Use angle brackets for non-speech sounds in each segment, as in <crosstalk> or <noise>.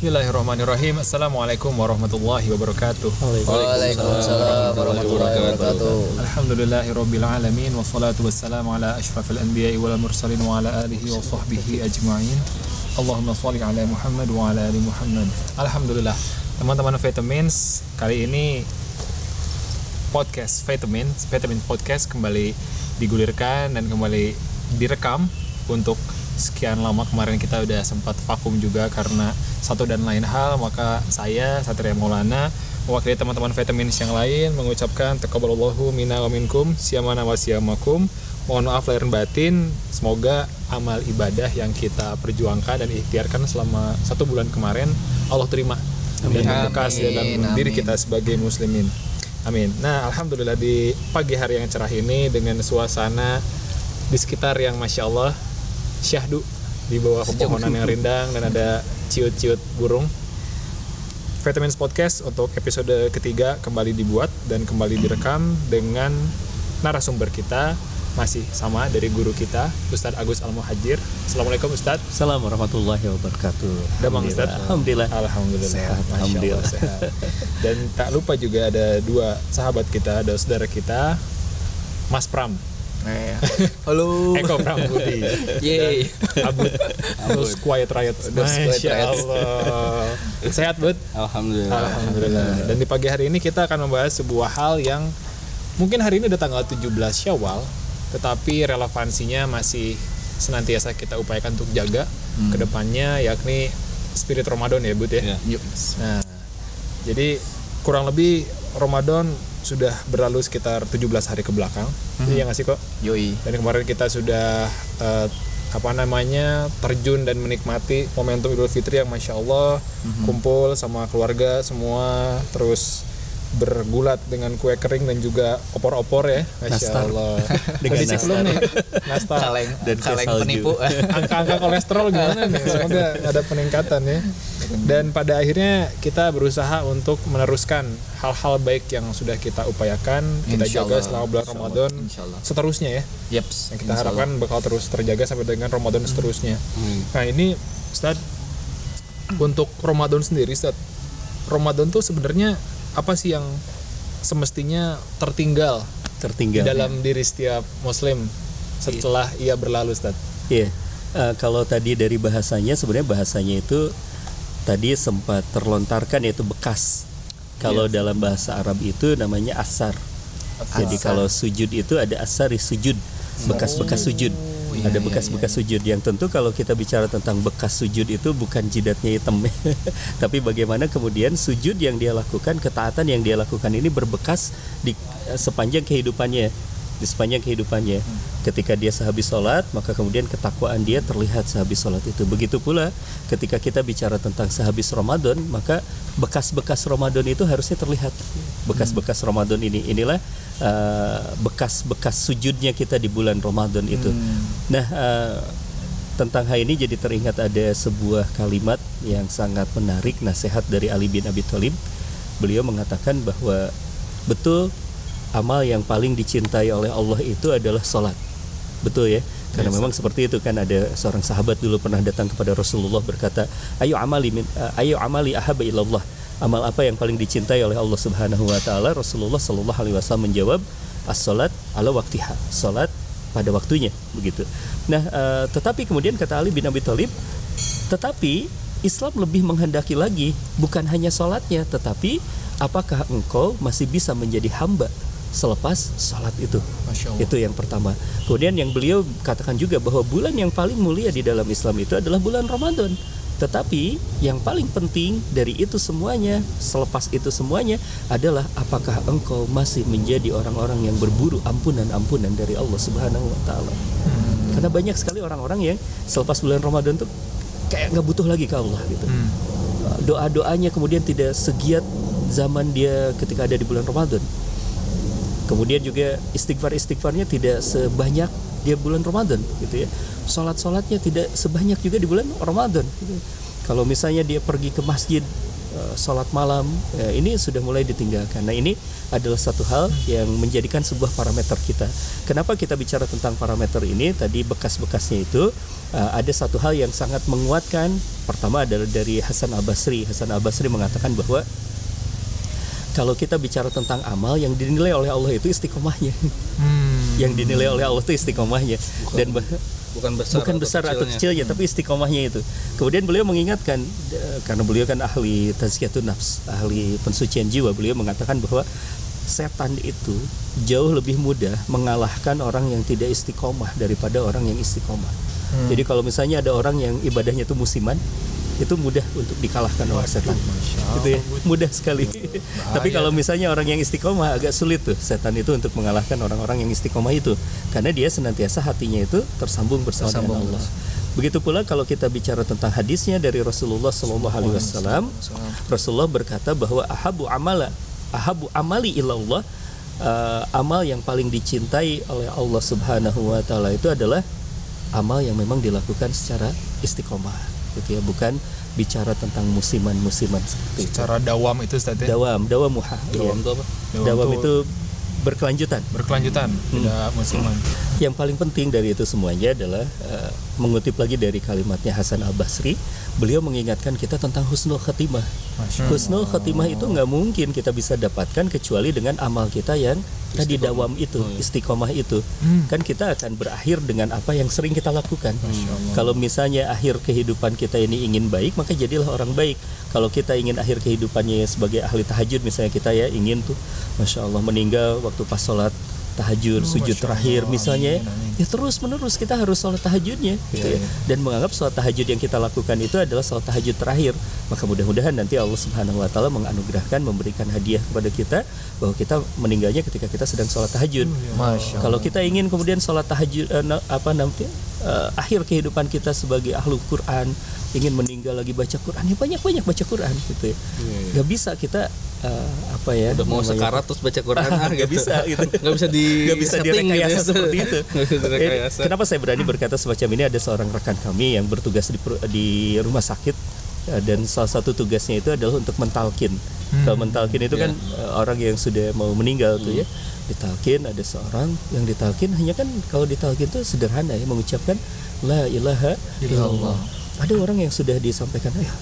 Bismillahirrahmanirrahim. Assalamualaikum warahmatullahi wabarakatuh. Waalaikumsalam warahmatullahi wabarakatuh. Alhamdulillahirabbil alamin wassalatu wassalamu ala asyrafil anbiya'i wal mursalin wa ala alihi wa sahbihi ajma'in. Allahumma shalli ala Muhammad wa ala ali Muhammad. Alhamdulillah. Teman-teman Vitamins, kali ini podcast Vitamins, Vitamin Podcast kembali digulirkan dan kembali direkam untuk sekian lama kemarin kita udah sempat vakum juga karena satu dan lain hal maka saya Satria Maulana mewakili teman-teman vitamins yang lain mengucapkan taqabbalallahu minna wa minkum siyamana wa siyamakum mohon maaf lahir batin semoga amal ibadah yang kita perjuangkan dan ikhtiarkan selama satu bulan kemarin Allah terima. Dan berbekas dalam diri kita sebagai muslimin. Amin. Nah alhamdulillah di pagi hari yang cerah ini dengan suasana di sekitar yang masya Allah syahdu. Di bawah pepohonan yang rindang dan ada ciut-ciut burung. Vitamins Podcast untuk episode ketiga kembali dibuat dan kembali direkam dengan narasumber kita masih sama dari guru kita Ustadz Agus Al Muhajir. Assalamualaikum Ustadz. Assalamualaikum warahmatullahi wabarakatuh. Damang Ustadz. Alhamdulillah. Alhamdulillah. Sehat, Masya alhamdulillah. Allah, sehat. Dan tak lupa juga ada dua sahabat kita, ada saudara kita Mas Pram. Halo. Eko Prambudi. Yeay. Abud. Those quiet riot. Those quiet. Allah. Sehat, Bud? Alhamdulillah. Alhamdulillah. Dan di pagi hari ini kita akan membahas sebuah hal yang mungkin hari ini udah tanggal 17 Syawal, tetapi relevansinya masih senantiasa kita upayakan untuk jaga ke depannya yakni spirit Ramadan ya, Bud ya. Yuk. Nah, jadi kurang lebih Ramadan sudah berlalu sekitar 17 hari ke belakang. Iya nggak sih kok? Yoi. Dan kemarin kita sudah eh, apa namanya terjun dan menikmati momentum Idul Fitri yang masya Allah kumpul sama keluarga semua terus bergulat dengan kue kering dan juga opor-opor ya, masya Nastar. Allah. <laughs> Dengan dicek belum nastar. nih, nastar. Kaleng Dan kaleng salju. penipu. Angka-angka kolesterol gimana nih? Semoga ada peningkatan ya. Dan pada akhirnya kita berusaha untuk meneruskan hal-hal baik yang sudah kita upayakan, kita Insya jaga Allah. selama bulan Insya Allah. Ramadan Insya Allah. seterusnya ya Yeps. yang kita harapkan bakal terus terjaga sampai dengan Ramadan seterusnya. Hmm. Nah ini Ustad untuk Ramadan sendiri Ustad, Ramadan tuh sebenarnya apa sih yang semestinya tertinggal Tertinggal. dalam diri setiap Muslim setelah ia berlalu Ustad? Iya. Eh, kalau tadi dari bahasanya sebenarnya bahasanya itu tadi sempat terlontarkan yaitu bekas. Kalau dalam bahasa Arab itu namanya asar. Jadi kalau sujud itu ada asari sujud, bekas-bekas sujud. iya, ada iya, bekas-bekas sujud yang tentu kalau kita bicara tentang bekas sujud itu bukan jidatnya hitam, <laughs> tapi bagaimana kemudian sujud yang dia lakukan, ketaatan yang dia lakukan ini berbekas di eh, sepanjang kehidupannya di sepanjang kehidupannya. Ketika dia sehabis sholat, maka kemudian ketakwaan dia terlihat sehabis sholat itu. Begitu pula ketika kita bicara tentang sehabis Ramadan, maka bekas-bekas Ramadan itu harusnya terlihat. Bekas-bekas Ramadan ini, inilah uh, bekas-bekas sujudnya kita di bulan Ramadan itu. Nah, uh, tentang hal ini jadi teringat ada sebuah kalimat yang sangat menarik, nasihat dari Ali bin Abi Thalib. Beliau mengatakan bahwa betul amal yang paling dicintai oleh Allah itu adalah sholat. Betul ya? Karena memang seperti itu kan ada seorang sahabat dulu pernah datang kepada Rasulullah berkata, "Ayo amali min, uh, ayo amali ahaba ilallah." Amal apa yang paling dicintai oleh Allah Subhanahu wa taala? Rasulullah Shallallahu alaihi wasallam menjawab, "As-salat ala waktiha." Salat pada waktunya, begitu. Nah, uh, tetapi kemudian kata Ali bin Abi Thalib, tetapi Islam lebih menghendaki lagi bukan hanya sholatnya, tetapi apakah engkau masih bisa menjadi hamba selepas sholat itu? Itu yang pertama. Kemudian yang beliau katakan juga bahwa bulan yang paling mulia di dalam Islam itu adalah bulan Ramadan. Tetapi yang paling penting dari itu semuanya, selepas itu semuanya adalah apakah engkau masih menjadi orang-orang yang berburu ampunan-ampunan dari Allah Subhanahu wa taala. Karena banyak sekali orang-orang yang selepas bulan Ramadan tuh kayak nggak butuh lagi ke Allah gitu. Hmm. Doa-doanya kemudian tidak segiat zaman dia ketika ada di bulan Ramadan. Kemudian juga istighfar-istighfarnya tidak sebanyak dia bulan Ramadan gitu ya. Salat-salatnya tidak sebanyak juga di bulan Ramadan gitu. Kalau misalnya dia pergi ke masjid eh, sholat malam eh, ini sudah mulai ditinggalkan. Nah ini adalah satu hal yang menjadikan sebuah parameter kita. Kenapa kita bicara tentang parameter ini? Tadi bekas-bekasnya itu eh, ada satu hal yang sangat menguatkan. Pertama adalah dari Hasan Al Basri. Hasan Al Basri mengatakan bahwa kalau kita bicara tentang amal yang dinilai oleh Allah itu istiqomahnya, Hmm. yang dinilai oleh Allah itu istiqomahnya dan bah- bukan besar bukan besar atau kecilnya tapi istiqomahnya itu. Kemudian beliau mengingatkan eh, karena beliau kan ahli tazkiyatun nafs, ahli pensucian jiwa, beliau mengatakan bahwa setan itu jauh lebih mudah mengalahkan orang yang tidak istiqomah daripada orang yang istiqomah. Jadi kalau misalnya ada orang yang ibadahnya itu musiman, itu mudah untuk dikalahkan oleh setan. Gitu ya, mudah sekali. Tapi kalau misalnya orang yang istiqomah agak sulit tuh setan itu untuk mengalahkan orang-orang yang istiqomah itu. Karena dia senantiasa hatinya itu tersambung bersama dengan Allah. Begitu pula kalau kita bicara tentang hadisnya dari Rasulullah Shallallahu Alaihi Wasallam, Rasulullah berkata bahwa ahabu amala, ahabu amali ilallah, eh, amal yang paling dicintai oleh Allah Subhanahu Wa Taala itu adalah amal yang memang dilakukan secara istiqomah, gitu ya, bukan bicara tentang musiman-musiman seperti itu. Secara dawam itu Ustaz ya? Dawam, dawam muha. Dawam iya. itu apa? Dawam Dawam tuh itu berkelanjutan. berkelanjutan, tidak musiman. Yang paling penting dari itu semuanya adalah eh, mengutip lagi dari kalimatnya Hasan Al Basri, beliau mengingatkan kita tentang husnul khatimah. Husnul khatimah itu nggak mungkin kita bisa dapatkan kecuali dengan amal kita yang tadi dawam itu, istiqomah itu. Kan kita akan berakhir dengan apa yang sering kita lakukan. Kalau misalnya akhir kehidupan kita ini ingin baik, maka jadilah orang baik. Kalau kita ingin akhir kehidupannya sebagai ahli tahajud, misalnya kita ya ingin tuh, masya Allah meninggal waktu pas sholat tahajud, sujud terakhir misalnya, ya terus menerus kita harus sholat tahajudnya, gitu ya. Dan menganggap sholat tahajud yang kita lakukan itu adalah sholat tahajud terakhir. Maka mudah-mudahan nanti Allah Subhanahu Wa Taala menganugerahkan, memberikan hadiah kepada kita bahwa kita meninggalnya ketika kita sedang sholat tahajud. Masya Kalau kita ingin kemudian sholat tahajud eh, apa nanti eh, akhir kehidupan kita sebagai ahlu Quran ingin meninggal lagi baca Quran ya banyak banyak baca Quran gitu ya. Gak bisa kita eh, apa ya? Udah mau namanya- sekarat terus baca Quran ah, <laughs> Nggak gitu. bisa gitu. <laughs> Nggak bisa di Nggak bisa setting gitu direkayasa ya. seperti itu. <laughs> Nggak bisa Eh, direkayasa. Kenapa saya berani berkata semacam ini? Ada seorang rekan kami yang bertugas di, di rumah sakit dan salah satu tugasnya itu adalah untuk mentalkin. Kalau mentalkin itu kan eh, orang yang sudah mau meninggal tuh ya. Ditalkin ada seorang yang ditalkin hanya kan kalau ditalkin itu sederhana ya mengucapkan la ilaha illallah. Ada orang yang sudah disampaikan, "Ya,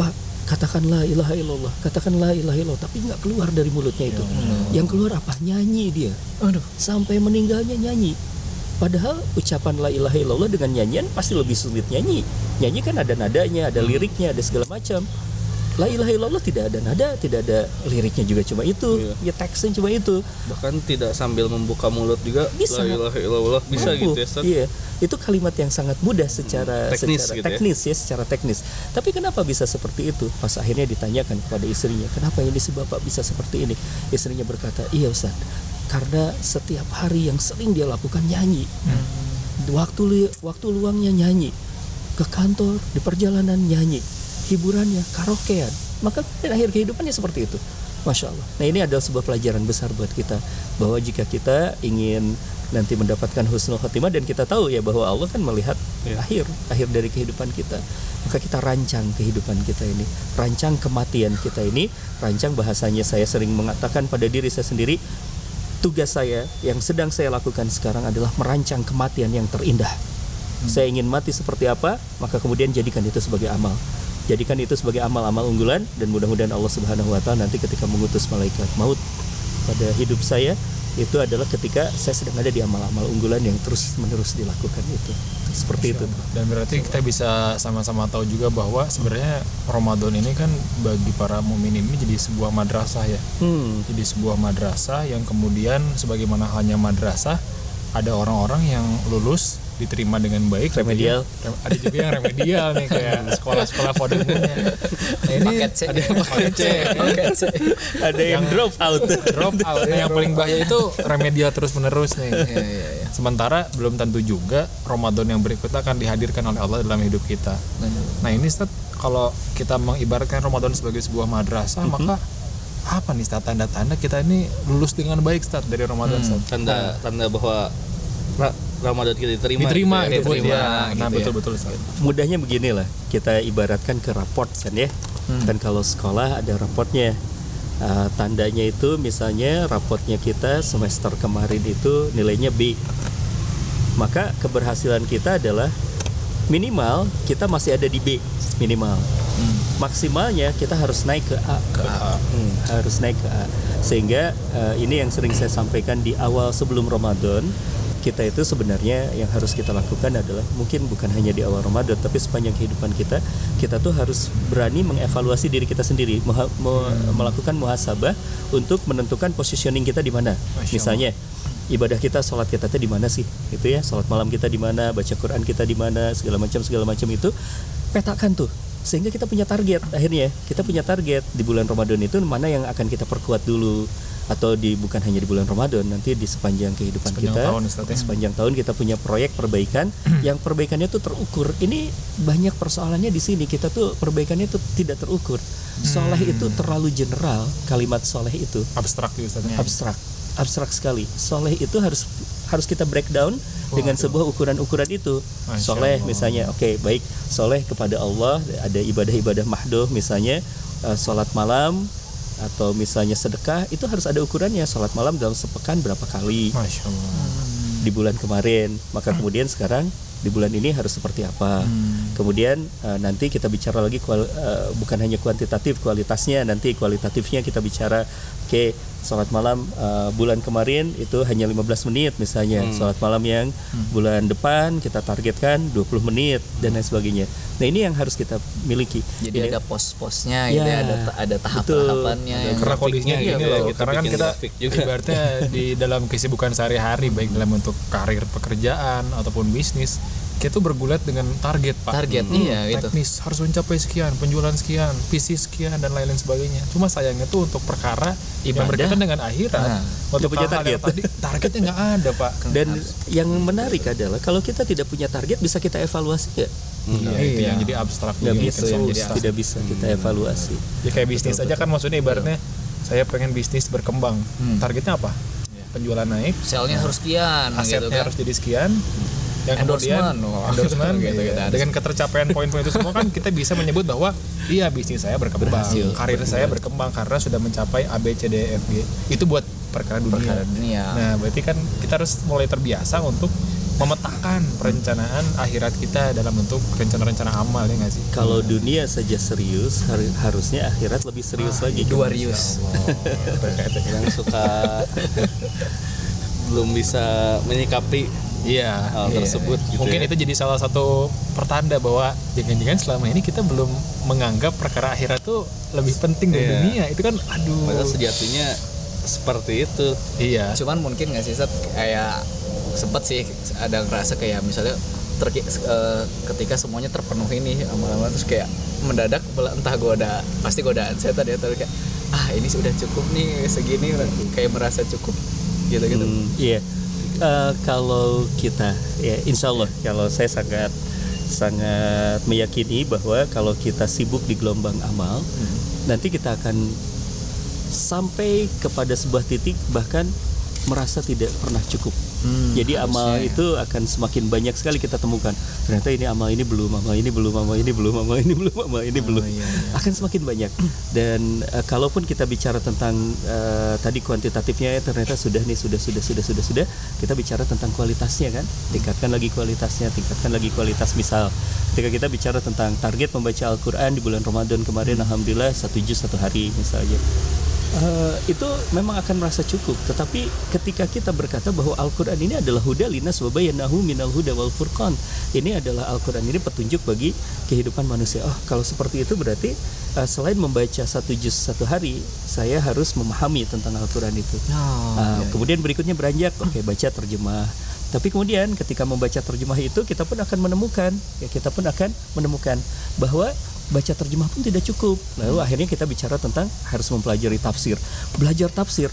Pak, katakan la ilaha illallah, katakan la ilaha illallah, tapi nggak keluar dari mulutnya itu. Yang keluar apa? Nyanyi dia. Aduh, sampai meninggalnya nyanyi. Padahal ucapan la ilaha illallah dengan nyanyian pasti lebih sulit nyanyi. Nyanyi kan ada nadanya, ada liriknya, ada segala macam. La ilaha illallah tidak ada nada, tidak ada liriknya juga cuma itu. Ya teksnya cuma itu. Bahkan tidak sambil membuka mulut juga Bisa. La ilaha illallah. Bisa Mampu. gitu ya. Iya, itu kalimat yang sangat mudah secara Teknis secara gitu ya. teknis ya, secara teknis. Tapi kenapa bisa seperti itu? Pas akhirnya ditanyakan kepada istrinya, kenapa ini si bapak bisa seperti ini? Istrinya berkata, iya Ustaz, karena setiap hari yang sering dia lakukan nyanyi, waktu li- waktu luangnya nyanyi, ke kantor di perjalanan nyanyi, hiburannya karaokean, maka dan akhir kehidupannya seperti itu. Masya Allah. Nah ini adalah sebuah pelajaran besar buat kita bahwa jika kita ingin nanti mendapatkan husnul khotimah dan kita tahu ya bahwa Allah kan melihat akhir akhir dari kehidupan kita maka kita rancang kehidupan kita ini rancang kematian kita ini rancang bahasanya saya sering mengatakan pada diri saya sendiri tugas saya yang sedang saya lakukan sekarang adalah merancang kematian yang terindah. Saya ingin mati seperti apa maka kemudian jadikan itu sebagai amal jadikan itu sebagai amal-amal unggulan dan mudah-mudahan Allah Subhanahu wa taala nanti ketika mengutus malaikat maut pada hidup saya itu adalah ketika saya sedang ada di amal-amal unggulan yang terus-menerus dilakukan itu seperti itu Dan berarti kita bisa sama-sama tahu juga bahwa sebenarnya Ramadan ini kan bagi para mumin ini jadi sebuah madrasah ya. hmm. Jadi sebuah madrasah yang kemudian sebagaimana halnya madrasah ada orang-orang yang lulus diterima dengan baik. Remedial. Rem- ada juga yang remedial nih kayak sekolah-sekolah vodenya nah, ini ada yang paket C. Ada yang drop out. drop out. Nah, yang paling bahaya itu remedial terus menerus nih sementara belum tentu juga Ramadan yang berikutnya akan dihadirkan oleh Allah dalam hidup kita. Nah ini Ustaz kalau kita mengibaratkan Ramadan sebagai sebuah madrasah maka apa nih Ustaz tanda-tanda kita ini lulus dengan baik Ustaz dari Ramadan Ustaz? Tanda tanda bahwa Ramadan kita diterima. diterima gitu ya. gitu buat Diterima, dia. Nah, gitu ya. betul betul Ustaz. Mudahnya beginilah, kita ibaratkan ke raport kan ya. Hmm. Dan kalau sekolah ada raportnya. Uh, tandanya itu misalnya raportnya kita semester kemarin itu nilainya B. Maka keberhasilan kita adalah minimal kita masih ada di B minimal. Maksimalnya kita harus naik ke A. Ke A. Hmm, harus naik ke A. Sehingga uh, ini yang sering saya sampaikan di awal sebelum Ramadan, kita itu sebenarnya yang harus kita lakukan adalah mungkin bukan hanya di awal Ramadan, tapi sepanjang kehidupan kita, kita tuh harus berani mengevaluasi diri kita sendiri, meha- me- melakukan muhasabah untuk menentukan positioning kita di mana. Misalnya ibadah kita, sholat kita tuh di mana sih? Itu ya, sholat malam kita di mana, baca Quran kita di mana, segala macam segala macam itu petakan tuh sehingga kita punya target akhirnya kita punya target di bulan Ramadan itu mana yang akan kita perkuat dulu atau di bukan hanya di bulan Ramadan nanti di sepanjang kehidupan Sepanjang kita. tahun, Ustaz, ya. sepanjang tahun kita punya proyek perbaikan. Yang perbaikannya tuh terukur. Ini banyak persoalannya di sini. Kita tuh perbaikannya tuh tidak terukur. Soleh itu terlalu general. Kalimat soleh itu Abstrak ya Ustaz. abstrak. Abstrak sekali. Soleh itu harus harus kita breakdown dengan sebuah ukuran-ukuran itu. Masya soleh Allah. misalnya oke baik. Soleh kepada Allah ada ibadah-ibadah mahdoh misalnya eh, sholat malam atau misalnya sedekah itu harus ada ukurannya. Sholat malam dalam sepekan berapa kali? Masya Allah. di bulan kemarin. Maka kemudian sekarang di bulan ini harus seperti apa? Hmm. kemudian eh, nanti kita bicara lagi kual- eh, bukan hanya kuantitatif kualitasnya nanti kualitatifnya kita bicara oke sholat malam. Eh, bulan kemarin itu hanya 15 menit misalnya. Sholat malam yang. Bulan depan kita targetkan 20 menit dan lain sebagainya. Nah ini yang harus kita miliki. Jadi Ini- ada pos-posnya gitu Ya, ya, ada ada tahap-tahapannya Karena kondisinya gitu gini ya, loh, kita karena kan kita juga. ibaratnya di dalam kesibukan sehari-hari baik dalam bentuk karir pekerjaan ataupun bisnis, kita tuh bergulat dengan target pak. Target, iya, itu. Teknis harus mencapai sekian, penjualan sekian, visi sekian dan lain-lain sebagainya. Cuma sayangnya tuh untuk perkara yang Ibadah. berkaitan dengan akhirat, Nah, untuk punya yang target. tadi targetnya nggak ada pak. <laughs> dan yang menarik adalah kalau kita tidak punya target bisa kita evaluasi ya Nah, itu yang jadi abstrak nggak jadi bisa yang jadi tidak bisa kita evaluasi Ya kayak bisnis aja kan maksudnya ibaratnya saya pengen bisnis berkembang. Targetnya apa? Penjualan naik, selnya harus sekian gitu asetnya kan. harus jadi sekian yang Endorsement, kemudian endorsement <laughs> Gitu, gitu, gitu. dengan ketercapaian poin-poin itu semua kan kita bisa menyebut bahwa iya bisnis saya berkembang Berhasil. karir saya berkembang karena sudah mencapai A B C D E F G itu buat perkara dunia Perkara dunia. nah berarti kan kita harus mulai terbiasa untuk memetakan perencanaan akhirat kita dalam bentuk rencana-rencana amal ya nggak sih kalau dunia saja serius har- harusnya akhirat lebih serius lagi Dua rius. yang suka <laughs> belum bisa menyikapi Iya, hal iya. tersebut gitu Mungkin ya. itu jadi salah satu pertanda bahwa jangan-jangan selama ini kita belum menganggap perkara akhirat tuh lebih penting dari Iya. dunia. Itu kan aduh. padahal sejatinya seperti itu Iya. Cuman mungkin nggak sih Sat, kayak sempet sih ada ngerasa kayak misalnya terki- eh, ketika semuanya terpenuhi nih amal-amal terus kayak mendadak entah goda pasti godaan setan ya terus kayak ah ini sudah cukup nih segini kayak merasa cukup gitu gitu Hmm, Iya. Eh, kalau kita ya insya Allah kalau saya sangat sangat meyakini bahwa kalau kita sibuk di gelombang amal nanti kita akan sampai kepada sebuah titik bahkan merasa tidak pernah cukup. Hmm, Jadi amal ya. itu akan semakin banyak sekali kita temukan. Ternyata ini amal ini belum, amal ini belum, amal ini belum, amal ini belum, amal ini belum. iya, Akan semakin banyak. Dan eh, kalaupun kita bicara tentang eh, tadi kuantitatifnya ya, ternyata sudah nih sudah sudah sudah sudah sudah kita bicara tentang kualitasnya kan. Tingkatkan lagi kualitasnya, tingkatkan lagi kualitas misal ketika kita bicara tentang target membaca Al-Qur'an di bulan Ramadan kemarin alhamdulillah satu juz satu hari misalnya. Eh, itu memang akan merasa cukup. Tetapi ketika kita berkata bahwa Al-Quran ini adalah huda linas wa bayyanahu minal huda wal furqan. Ini adalah Al-Quran ini petunjuk bagi kehidupan manusia. Oh kalau seperti itu berarti eh, selain membaca satu juz satu hari saya harus memahami tentang Al-Quran itu. Oh, Ah, kemudian berikutnya beranjak oke baca terjemah. Tapi kemudian ketika membaca terjemah itu kita pun akan menemukan ya kita pun akan menemukan bahwa baca terjemah pun tidak cukup. Lalu akhirnya kita bicara tentang harus mempelajari tafsir. Belajar tafsir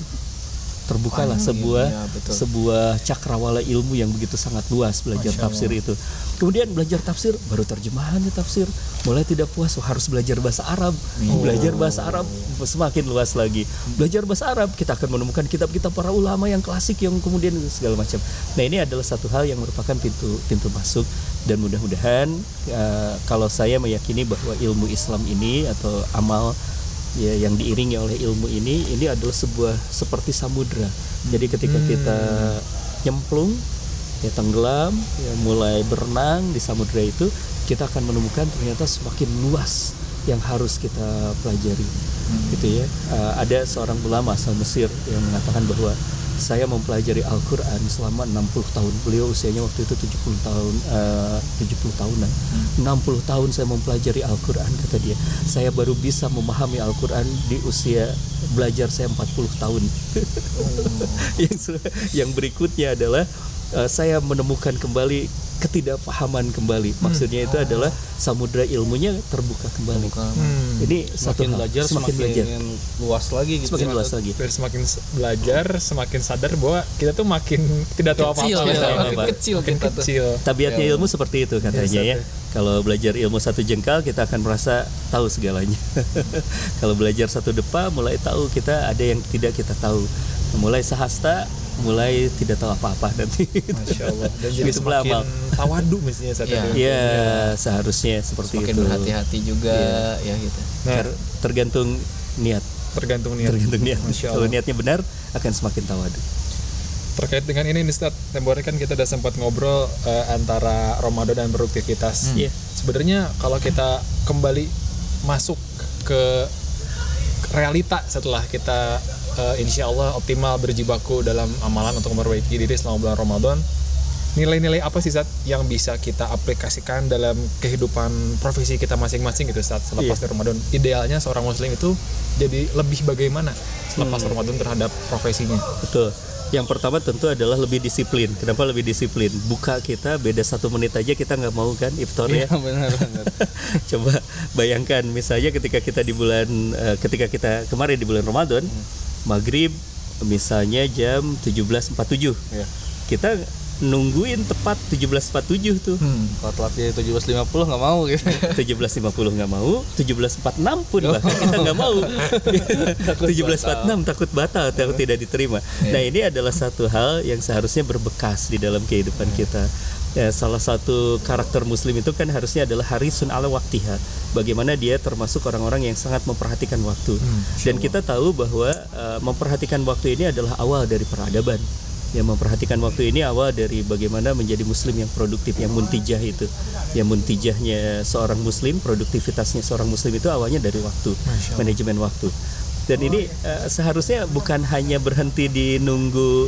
terbukalah sebuah betul. sebuah cakrawala ilmu yang begitu sangat luas belajar Masya tafsir itu. Kemudian belajar tafsir baru terjemahannya tafsir. Mulai tidak puas oh, harus belajar bahasa Arab. Belajar bahasa Arab semakin luas lagi. Belajar bahasa Arab kita akan menemukan kitab-kitab para ulama yang klasik yang kemudian segala macam. Nah, ini adalah satu hal yang merupakan pintu pintu masuk dan mudah-mudahan eh, kalau saya meyakini bahwa ilmu Islam ini atau amal ya yang diiringi oleh ilmu ini ini adalah sebuah seperti samudra. Jadi ketika kita nyemplung ya tenggelam ya mulai berenang di samudra itu kita akan menemukan ternyata semakin luas yang harus kita pelajari. Gitu ya. Eh, ada seorang ulama asal Mesir yang mengatakan bahwa saya mempelajari Al-Quran selama 60 tahun. Beliau usianya waktu itu 70 tahun eh, 70 tahunan. 60 tahun saya mempelajari Al-Quran kata dia. Saya baru bisa memahami Al-Quran di usia belajar saya 40 tahun. <laughs> Yang se- yang berikutnya adalah eh, saya menemukan kembali ketidakpahaman kembali maksudnya itu adalah samudra ilmunya terbuka kembali Hmm. ini satu Semakin hal. belajar semakin semakin belajar luas lagi gitu. semakin luas lagi Dan semakin belajar, semakin sadar bahwa kita tuh makin tidak tahu Kecil, apa-apa. ya, gitu. makin kecil Makin kita tuh. kecil. tabiatnya ilmu seperti itu katanya ya kalau belajar ilmu satu jengkal kita akan merasa tahu segalanya <laughs> kalau belajar satu depa mulai tahu kita ada yang tidak kita tahu mulai sahasta mulai tidak tahu apa-apa nanti <laughs> Masya Allah. Dan jadi Gitu semakin tawadu mestinya saat Iya. itu. ya seharusnya seperti Semakin itu berhati-hati juga ya gitu. Nah, Ter- tergantung niat tergantung niat. tergantung niat Masya kalau niatnya benar akan semakin tawadu Terkait dengan ini nih Ustaz, tempoh hari kan kita udah sempat ngobrol eh, antara Ramadan dan produktivitas. Iya. Sebenarnya kalau kita kembali masuk ke realita setelah kita eh, insya Allah optimal berjibaku dalam amalan untuk memperbaiki diri selama bulan Ramadan, nilai-nilai apa sih Sat yang bisa kita aplikasikan dalam kehidupan profesi kita masing-masing gitu Sat selepas Iya. Ramadan? Idealnya seorang muslim itu jadi lebih bagaimana selepas Hmm. Ramadan terhadap profesinya? Betul. Yang pertama tentu adalah lebih disiplin. Kenapa lebih disiplin? Buka kita beda satu menit aja kita nggak mau kan iftar ya. Iya benar benar. <laughs> Coba bayangkan misalnya ketika kita di bulan eh, ketika kita kemarin di bulan Ramadan maghrib misalnya jam 17.47 Iya. kita nungguin tepat 17.47 tuh. Hmm. Kalau telatnya 17.50 nggak mau gitu. <laughs> 17.50 nggak mau 17.46 pun bahkan kita nggak mau. <laughs> 17.46 takut batal takut tidak diterima. Nah ini adalah satu hal yang seharusnya berbekas di dalam kehidupan kita Ya, salah satu karakter muslim itu kan harusnya adalah harisun ala waktiha. Bagaimana dia termasuk orang-orang yang sangat memperhatikan waktu. Dan kita tahu bahwa eh, memperhatikan waktu ini adalah awal dari peradaban. Yang memperhatikan waktu ini awal dari bagaimana menjadi muslim yang produktif yang muntijah itu. Yang muntijahnya seorang muslim produktivitasnya seorang muslim itu awalnya dari waktu manajemen waktu. Dan ini eh, seharusnya bukan hanya berhenti di nunggu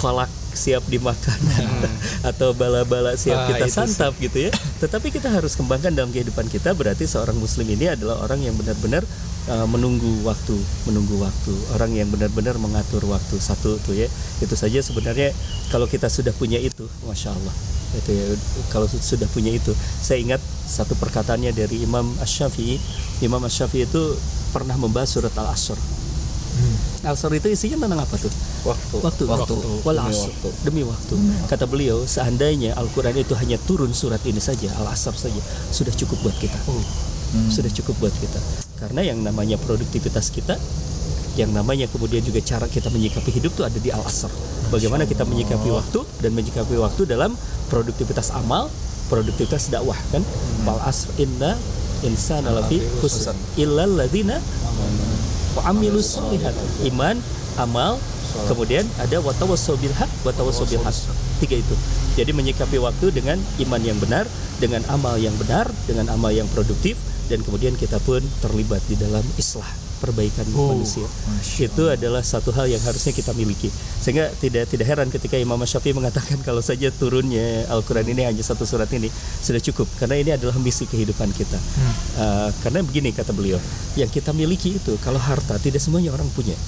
kolak siap dimakan <laughs> atau bala-bala siap Ah, kita sih. santap gitu ya. Tetapi kita harus kembangkan dalam kehidupan kita berarti seorang muslim ini adalah orang yang benar-benar uh, menunggu waktu menunggu waktu. Orang yang benar-benar mengatur waktu satu tuh ya. Itu saja sebenarnya kalau kita sudah punya itu masya Allah. Itu ya kalau su- sudah punya itu. Saya ingat satu perkataannya dari Imam Ash-Syafi'i Imam Ash-Syafi'i itu pernah membahas surat Al-Asr Al-Asr itu isinya tentang apa tuh? Waktu. waktu Waktu. Wal asr. waktu. demi waktu. Kata beliau seandainya Al-Quran itu hanya turun surat ini saja Al-Asr saja sudah cukup buat kita. Sudah cukup buat kita. Karena yang namanya produktivitas kita yang namanya kemudian juga cara kita menyikapi hidup itu ada di Al-Asr. Bagaimana kita menyikapi waktu dan menyikapi waktu dalam produktivitas amal produktivitas dakwah kan? Wal asr inna insana lafi khusr illal ladzina wa amilus solihat iman amal kemudian ada watawassaw bil haq watawassaw bil haq tiga itu. Jadi menyikapi waktu dengan iman yang benar dengan amal yang benar dengan amal yang produktif dan kemudian kita pun terlibat di dalam islah perbaikan manusia. itu adalah satu hal yang harusnya kita miliki. Sehingga tidak tidak heran ketika Imam Syafi'i mengatakan <laughs> kalau saja turunnya Al-Quran ini hanya satu surat ini sudah cukup. Karena ini adalah misi kehidupan kita. Uh, karena begini kata beliau yang kita miliki itu kalau harta tidak semuanya orang punya.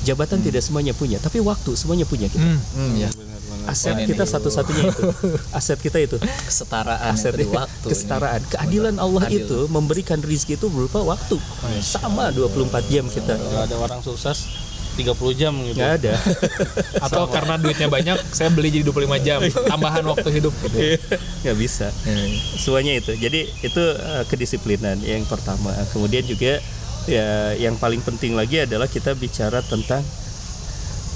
Jabatan tidak semuanya punya tapi waktu semuanya punya kita. Hmm. Hmm, ya. Aset Poin kita ini. satu-satunya itu. <laughs> Aset kita itu. Kesetaraan aset itu di waktu. ini. kesetaraan. Keadilan Allah Adil. itu memberikan rizki itu berupa waktu. Sama 24 jam kita. Kalau ada orang sukses 30 jam gitu. nggak ada. <laughs> Atau karena duitnya banyak, saya beli jadi 25 jam, <laughs> tambahan waktu hidup gitu. nggak bisa. Semuanya itu. Jadi itu eh, kedisiplinan yang pertama. Kemudian juga ya yang paling penting lagi adalah kita bicara tentang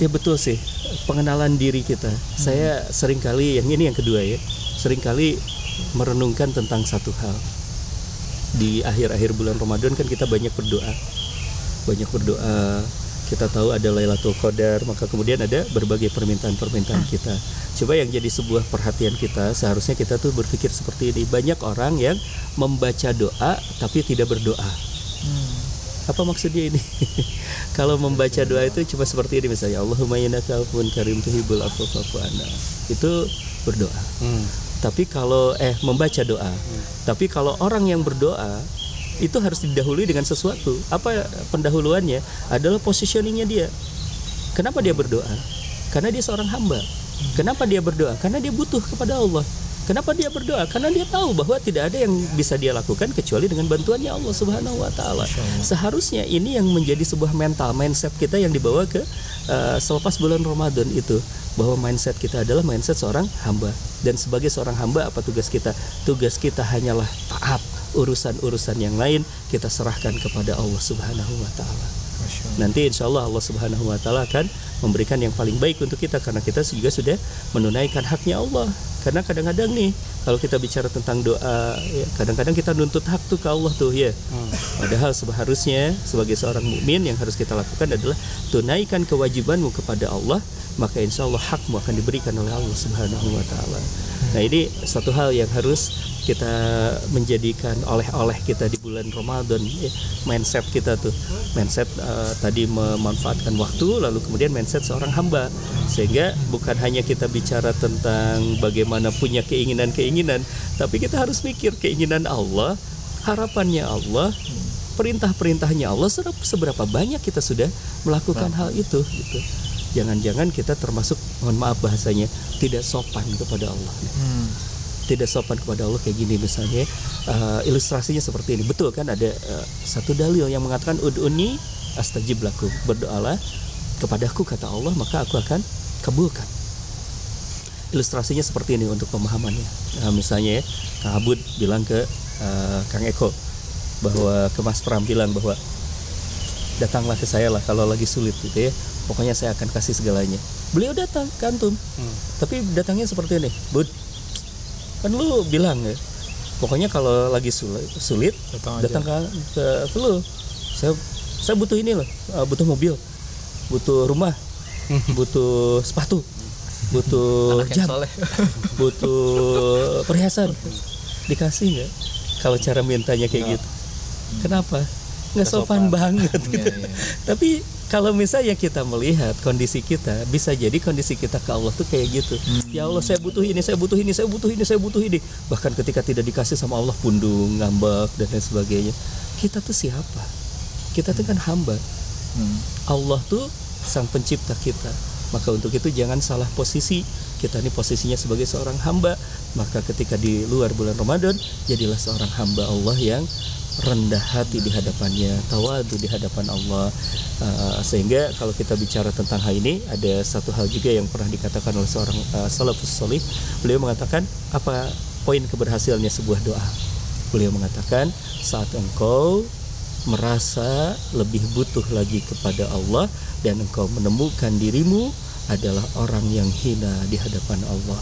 ya betul sih. Pengenalan diri kita. Saya sering kali yang ini yang kedua ya sering kali merenungkan tentang satu hal. Di akhir-akhir bulan Ramadan kan kita banyak berdoa. Banyak berdoa. Kita tahu ada Lailatul Qadar maka kemudian ada berbagai permintaan-permintaan kita. Coba yang jadi sebuah perhatian kita seharusnya kita tuh berpikir seperti ini. Banyak orang yang membaca doa tapi tidak berdoa apa maksudnya ini? <laughs> Kalau membaca doa itu cuma seperti ini misalnya Allahumma innaka afuwun karim tuhibbul afwa fa'fu itu berdoa. Hmm. tapi kalau eh membaca doa. Tapi kalau orang yang berdoa itu harus didahului dengan sesuatu. Apa pendahuluannya? Adalah positioningnya dia. Kenapa dia berdoa? Karena dia seorang hamba. Kenapa dia berdoa? Karena dia butuh kepada Allah kenapa dia berdoa? Karena dia tahu bahwa tidak ada yang bisa dia lakukan kecuali dengan bantuannya Allah Subhanahu wa taala. Seharusnya ini yang menjadi sebuah mental mindset kita yang dibawa ke eh, selepas bulan Ramadan itu bahwa mindset kita adalah mindset seorang hamba. Dan sebagai seorang hamba apa tugas kita? Tugas kita hanyalah taat urusan-urusan yang lain kita serahkan kepada Allah Subhanahu wa taala. Nanti insya Allah Allah Subhanahu Wa Taala akan memberikan yang paling baik untuk kita karena kita juga sudah menunaikan haknya Allah. Karena kadang-kadang nih kalau kita bicara tentang doa ya, kadang-kadang kita nuntut hak tuh ke Allah tuh ya. Padahal seharusnya sebagai seorang mukmin yang harus kita lakukan adalah tunaikan kewajibanmu kepada Allah maka insya Allah hakmu akan diberikan oleh Allah Subhanahu Wa Taala nah ini satu hal yang harus kita menjadikan oleh-oleh kita di bulan Ramadan ya, mindset kita tuh. Mindset eh, tadi memanfaatkan waktu lalu kemudian mindset seorang hamba. Sehingga bukan hanya kita bicara tentang bagaimana punya keinginan-keinginan tapi kita harus mikir keinginan Allah harapannya Allah perintah-perintahnya Allah seberapa banyak kita sudah melakukan hal itu gitu jangan-jangan kita termasuk mohon maaf bahasanya tidak sopan kepada Allah. Hmm. tidak sopan kepada Allah kayak gini misalnya. Eh, ilustrasinya seperti ini. Betul kan? Ada eh, satu dalil yang mengatakan ud'uni astajib lakum. Berdoalah kepadaku kata Allah maka aku akan kabulkan. Ilustrasinya seperti ini untuk pemahamannya. Nah, misalnya ya Kang Abud bilang ke eh, Kang Eko bahwa ke Mas Pram bilang bahwa datanglah ke saya lah kalau lagi sulit gitu ya pokoknya saya akan kasih segalanya. Beliau datang ke antum tapi datangnya seperti ini. Bud kan lu bilang ya pokoknya kalau lagi sulit, sulit Datang datang ke, ke, ke lu. Saya saya butuh ini loh uh, butuh mobil butuh rumah <laughs> butuh sepatu butuh jam <laughs> butuh perhiasan. Dikasih nggak kalau cara mintanya kayak gitu? Kenapa nggak sopan, banget gitu. Iya, iya. tapi kalau misalnya kita melihat kondisi kita bisa jadi kondisi kita ke Allah tuh kayak gitu ya Allah saya butuh ini saya butuh ini saya butuh ini saya butuh ini bahkan ketika tidak dikasih sama Allah pundung ngambek dan lain sebagainya kita tuh siapa kita tuh kan hamba Hmm. Allah tuh sang pencipta kita. Maka untuk itu jangan salah posisi. Kita ini posisinya sebagai seorang hamba. Maka ketika di luar bulan Ramadan, jadilah seorang hamba Allah yang rendah hati di hadapannya, tawadu di hadapan Allah. Uh, sehingga kalau kita bicara tentang hal ini, ada satu hal juga yang pernah dikatakan oleh seorang uh, salafus solih. Beliau mengatakan apa poin keberhasilannya sebuah doa. Beliau mengatakan saat engkau merasa lebih butuh lagi kepada Allah dan engkau menemukan dirimu adalah orang yang hina di hadapan Allah.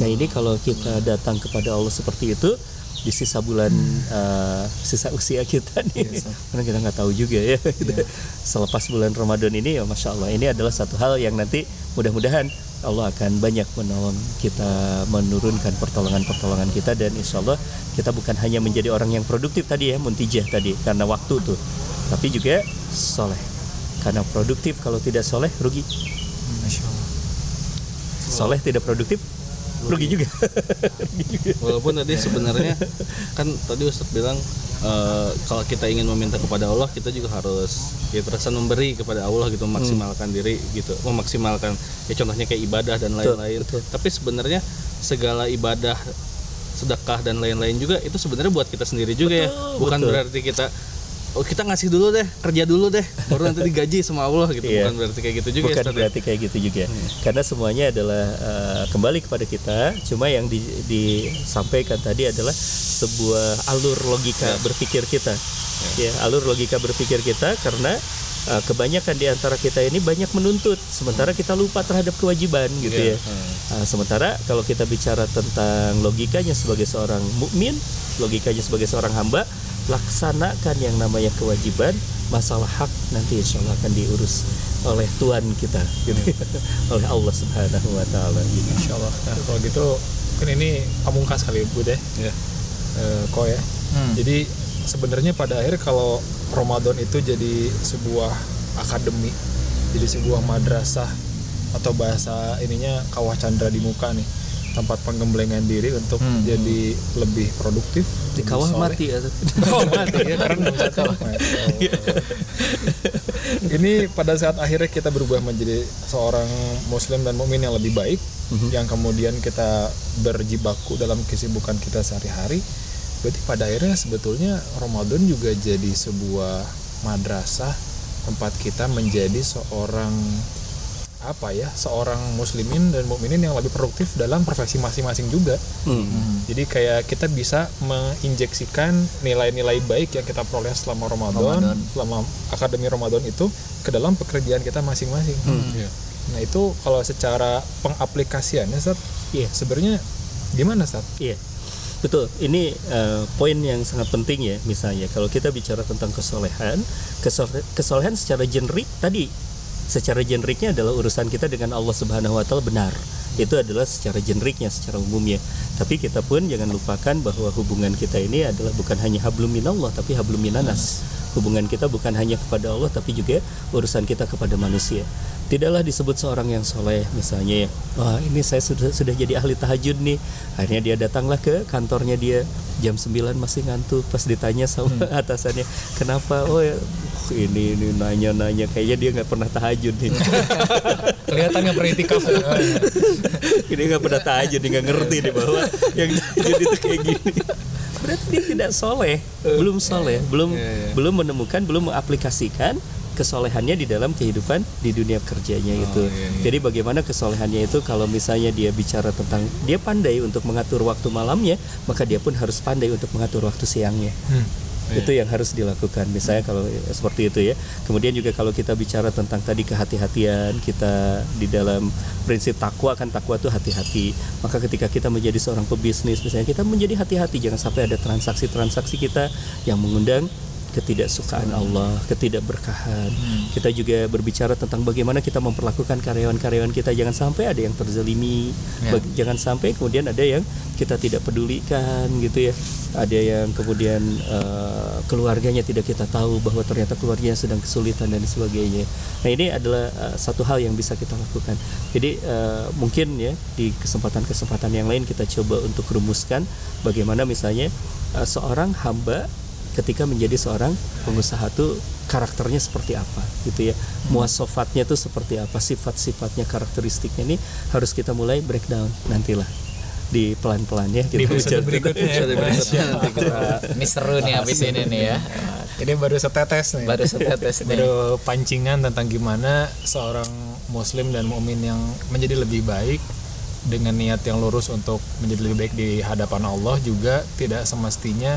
Nah ini kalau kita datang kepada Allah seperti itu di sisa bulan uh, sisa usia kita nih, karena kita nggak tahu juga ya. gitu. Selepas bulan Ramadan ini ya masya Allah ini adalah satu hal yang nanti mudah-mudahan Allah akan banyak menolong kita menurunkan pertolongan-pertolongan kita dan insya Allah kita bukan hanya menjadi orang yang produktif tadi ya muntijah tadi karena waktu tuh tapi juga soleh karena produktif kalau tidak soleh rugi Masya Allah. soleh tidak produktif rugi juga rugi juga Walaupun tadi sebenarnya kan tadi Ustaz bilang eh, kalau kita ingin meminta kepada Allah kita juga harus ya terkesan memberi kepada Allah gitu memaksimalkan diri gitu memaksimalkan ya contohnya kayak ibadah dan lain-lain. Tapi sebenarnya segala ibadah sedekah dan lain-lain juga itu sebenarnya buat kita sendiri juga ya. Betul, Bukan betul. berarti kita oh kita ngasih dulu deh kerja dulu deh baru nanti digaji sama Allah gitu. Iya. bukan berarti kayak gitu juga ya, bukan ya? berarti kayak gitu juga. Karena semuanya adalah eh, kembali kepada kita cuma yang di- disampaikan tadi adalah sebuah alur logika berpikir kita. Ya. Alur logika berpikir kita karena eh, kebanyakan di antara kita ini banyak menuntut. Sementara kita lupa terhadap kewajiban gitu ya Nah, sementara kalau kita bicara tentang logikanya sebagai seorang mukmin logikanya sebagai seorang hamba laksanakan yang namanya kewajiban masalah hak nanti insya Allah akan diurus oleh Tuhan kita gitu ya. <laughs> oleh Allah Subhanahu Wa Taala gitu. Insya Allah. Nah, kalau gitu mungkin ini pamungkas kali Bu deh. Iya. Eh, kok ya. Jadi sebenarnya pada akhir kalau Ramadan itu jadi sebuah akademi, jadi sebuah madrasah atau bahasa ininya kawah chandra di muka nih tempat penggemblengan diri untuk jadi lebih produktif. Di kawah mati ya Oh <laughs> mati ya keren. Ini pada saat akhirnya kita berubah menjadi seorang muslim dan mukmin yang lebih baik yang kemudian kita berjibaku dalam kesibukan kita sehari-hari. Berarti pada akhirnya sebetulnya Ramadan juga jadi sebuah madrasah tempat kita menjadi seorang apa ya seorang muslimin dan mukminin yang lebih produktif dalam profesi masing-masing juga Hmm. jadi kayak kita bisa menginjeksikan nilai-nilai baik yang kita peroleh selama Ramadan, selama akademi Ramadan itu ke dalam pekerjaan kita masing-masing. Iya. Nah itu kalau secara pengaplikasiannya, Sat, Iya. sebenarnya gimana, Sat? Iya, betul. Ini eh, poin yang sangat penting ya. Misalnya kalau kita bicara tentang kesolehan, kesole- kesolehan secara generik tadi, secara generiknya adalah urusan kita dengan Allah Subhanahu Wa Taala benar. Itu adalah secara generiknya, secara umumnya. Tapi kita pun jangan lupakan bahwa hubungan kita ini adalah bukan hanya hablum minallah, tapi hablum minanas. Hubungan kita bukan hanya kepada Allah, tapi juga urusan kita kepada manusia. Tidaklah disebut seorang yang soleh misalnya ya, wah ini saya sudah sudah jadi ahli tahajud nih. Akhirnya dia datanglah ke kantornya dia jam 9 masih ngantuk. Pas ditanya sama atasannya, kenapa? Oh ya, "Wah, ini ini nanya-nanya kayaknya dia nggak pernah tahajud nih. <laughs> Kelihatannya beritikaf. <laughs> ya. dia nggak pernah tahajud, dia nggak ngerti nih bahwa yang tahajud itu kayak gini. Berarti dia tidak soleh, belum soleh, belum belum menemukan, belum mengaplikasikan kesolehannya di dalam kehidupan di dunia kerjanya itu. Jadi bagaimana kesolehannya itu kalau misalnya dia bicara tentang dia pandai untuk mengatur waktu malamnya, maka dia pun harus pandai untuk mengatur waktu siangnya. Itu yang harus dilakukan. Misalnya kalau seperti itu ya. Kemudian juga kalau kita bicara tentang tadi kehati-hatian kita di dalam prinsip takwa kan takwa itu hati-hati. Maka ketika kita menjadi seorang pebisnis misalnya kita menjadi hati-hati. Jangan sampai ada transaksi-transaksi kita yang mengundang ketidaksukaan Allah, ketidakberkahan. Kita juga berbicara tentang bagaimana kita memperlakukan karyawan-karyawan kita jangan sampai ada yang terzalimi, bag- jangan sampai kemudian ada yang kita tidak pedulikan gitu ya. Ada yang kemudian eh, keluarganya tidak kita tahu bahwa ternyata keluarganya sedang kesulitan dan sebagainya. Nah, ini adalah eh, satu hal yang bisa kita lakukan. Jadi eh, mungkin ya di kesempatan-kesempatan yang lain kita coba untuk rumuskan bagaimana misalnya eh, seorang hamba ketika menjadi seorang pengusaha tuh karakternya seperti apa gitu ya muasofatnya tuh seperti apa sifat-sifatnya karakteristiknya ini harus kita mulai breakdown nantilah di pelan-pelan ya Di kita episode bicara berikutnya. ya. Episode berikutnya nanti kita Ini seru nih abis ini nih ya. Ini baru setetes nih. Baru setetes nih. baru pancingan tentang gimana seorang muslim dan mukmin yang menjadi lebih baik dengan niat yang lurus untuk menjadi lebih baik di hadapan Allah juga tidak semestinya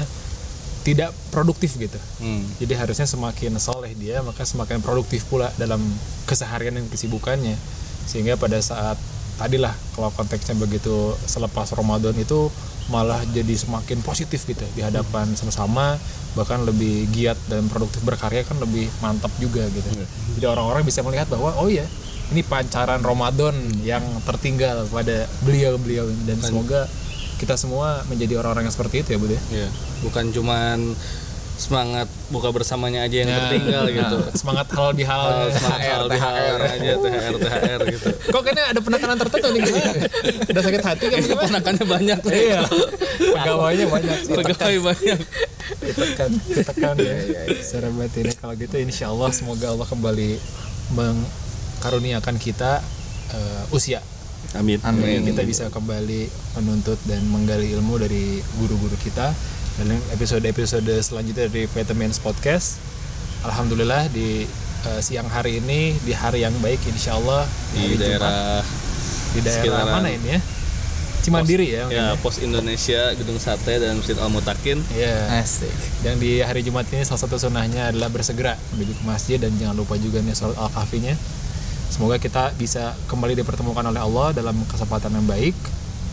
tidak produktif gitu. Hmm. Jadi harusnya semakin soleh dia maka semakin produktif pula dalam keseharian dan kesibukannya. Sehingga pada saat tadilah kalau konteksnya begitu selepas Ramadan itu malah jadi semakin positif gitu di hadapan sama-sama bahkan lebih giat dan produktif berkarya kan lebih mantap juga gitu. Jadi orang-orang bisa melihat bahwa oh ya ini pancaran Ramadan yang tertinggal pada beliau-beliau dan semoga kita semua menjadi orang-orang yang seperti itu ya Bud ya. Iya, bukan cuman semangat buka bersamanya aja yang tertinggal gitu. Semangat halal bihalal Semangat THR, halal bihalal aja THR THR gitu. Kok kayaknya ada penekanan tertentu nih gitu. Udah sakit hati kan gimana? Ponakannya banyak tuh. Iya. Pegawainya banyak. <laughs> Pegawai banyak. Ditekan, ditekan ya. Secara batin kalau gitu insya Allah semoga Allah kembali mengkaruniakan kita eh, usia. Amin Amin. Kita bisa kembali menuntut dan menggali ilmu dari guru-guru kita dan episode-episode selanjutnya dari Vitamins Podcast. Alhamdulillah di eh, siang hari ini di hari yang baik insya Allah di hari Jumat, daerah di daerah sekitaran mana ini ya? Cimandiri ya. ya mungkin Pos Indonesia Gedung Sate dan Masjid Al Mutakin Ya. Asik. Dan di hari Jumat ini salah satu sunnahnya adalah bersegera menuju ke masjid dan jangan lupa juga nih sholat al-kahfinya. Semoga kita bisa kembali dipertemukan oleh Allah dalam kesempatan yang baik.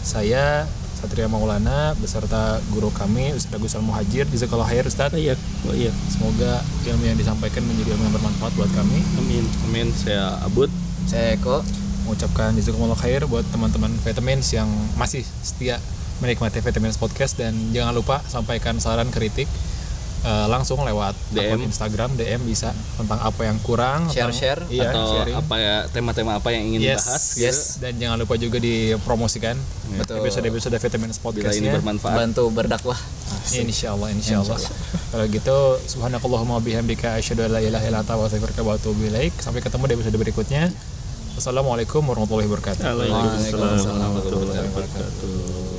Saya Satria Maulana beserta guru kami Ustaz Gusal Muhajir Jazakallah khair Ustaz. Oh iya, oh iya. Semoga ilmu yang disampaikan menjadi ilmu yang bermanfaat buat kami. Amin. Amin saya Abud Saya Eko. Mengucapkan jazakumullah khair buat teman-teman Vitamins yang masih setia menikmati Vitamins Podcast dan jangan lupa sampaikan saran kritik eh, langsung lewat akun DM. Instagram DM bisa tentang apa yang kurang tentang- Share-share iya, atau sharing. apa ya tema-tema apa yang ingin yes, dibahas yes. gitu. dan jangan lupa juga dipromosikan Betul. episode-episode Vitamins bila ini Podcastnya bermanfaat Bantu berdakwah. Insya Allah, insya Allah. Kalau gitu, subhanakallahumma bihamdika asyhadu an la ilaha illa anta wa astaghfiruka wa atubu ilaik. Sampai ketemu di episode berikutnya. Wassalamualaikum warahmatullahi wabarakatuh. Waalaikumsalam warahmatullahi wabarakatuh.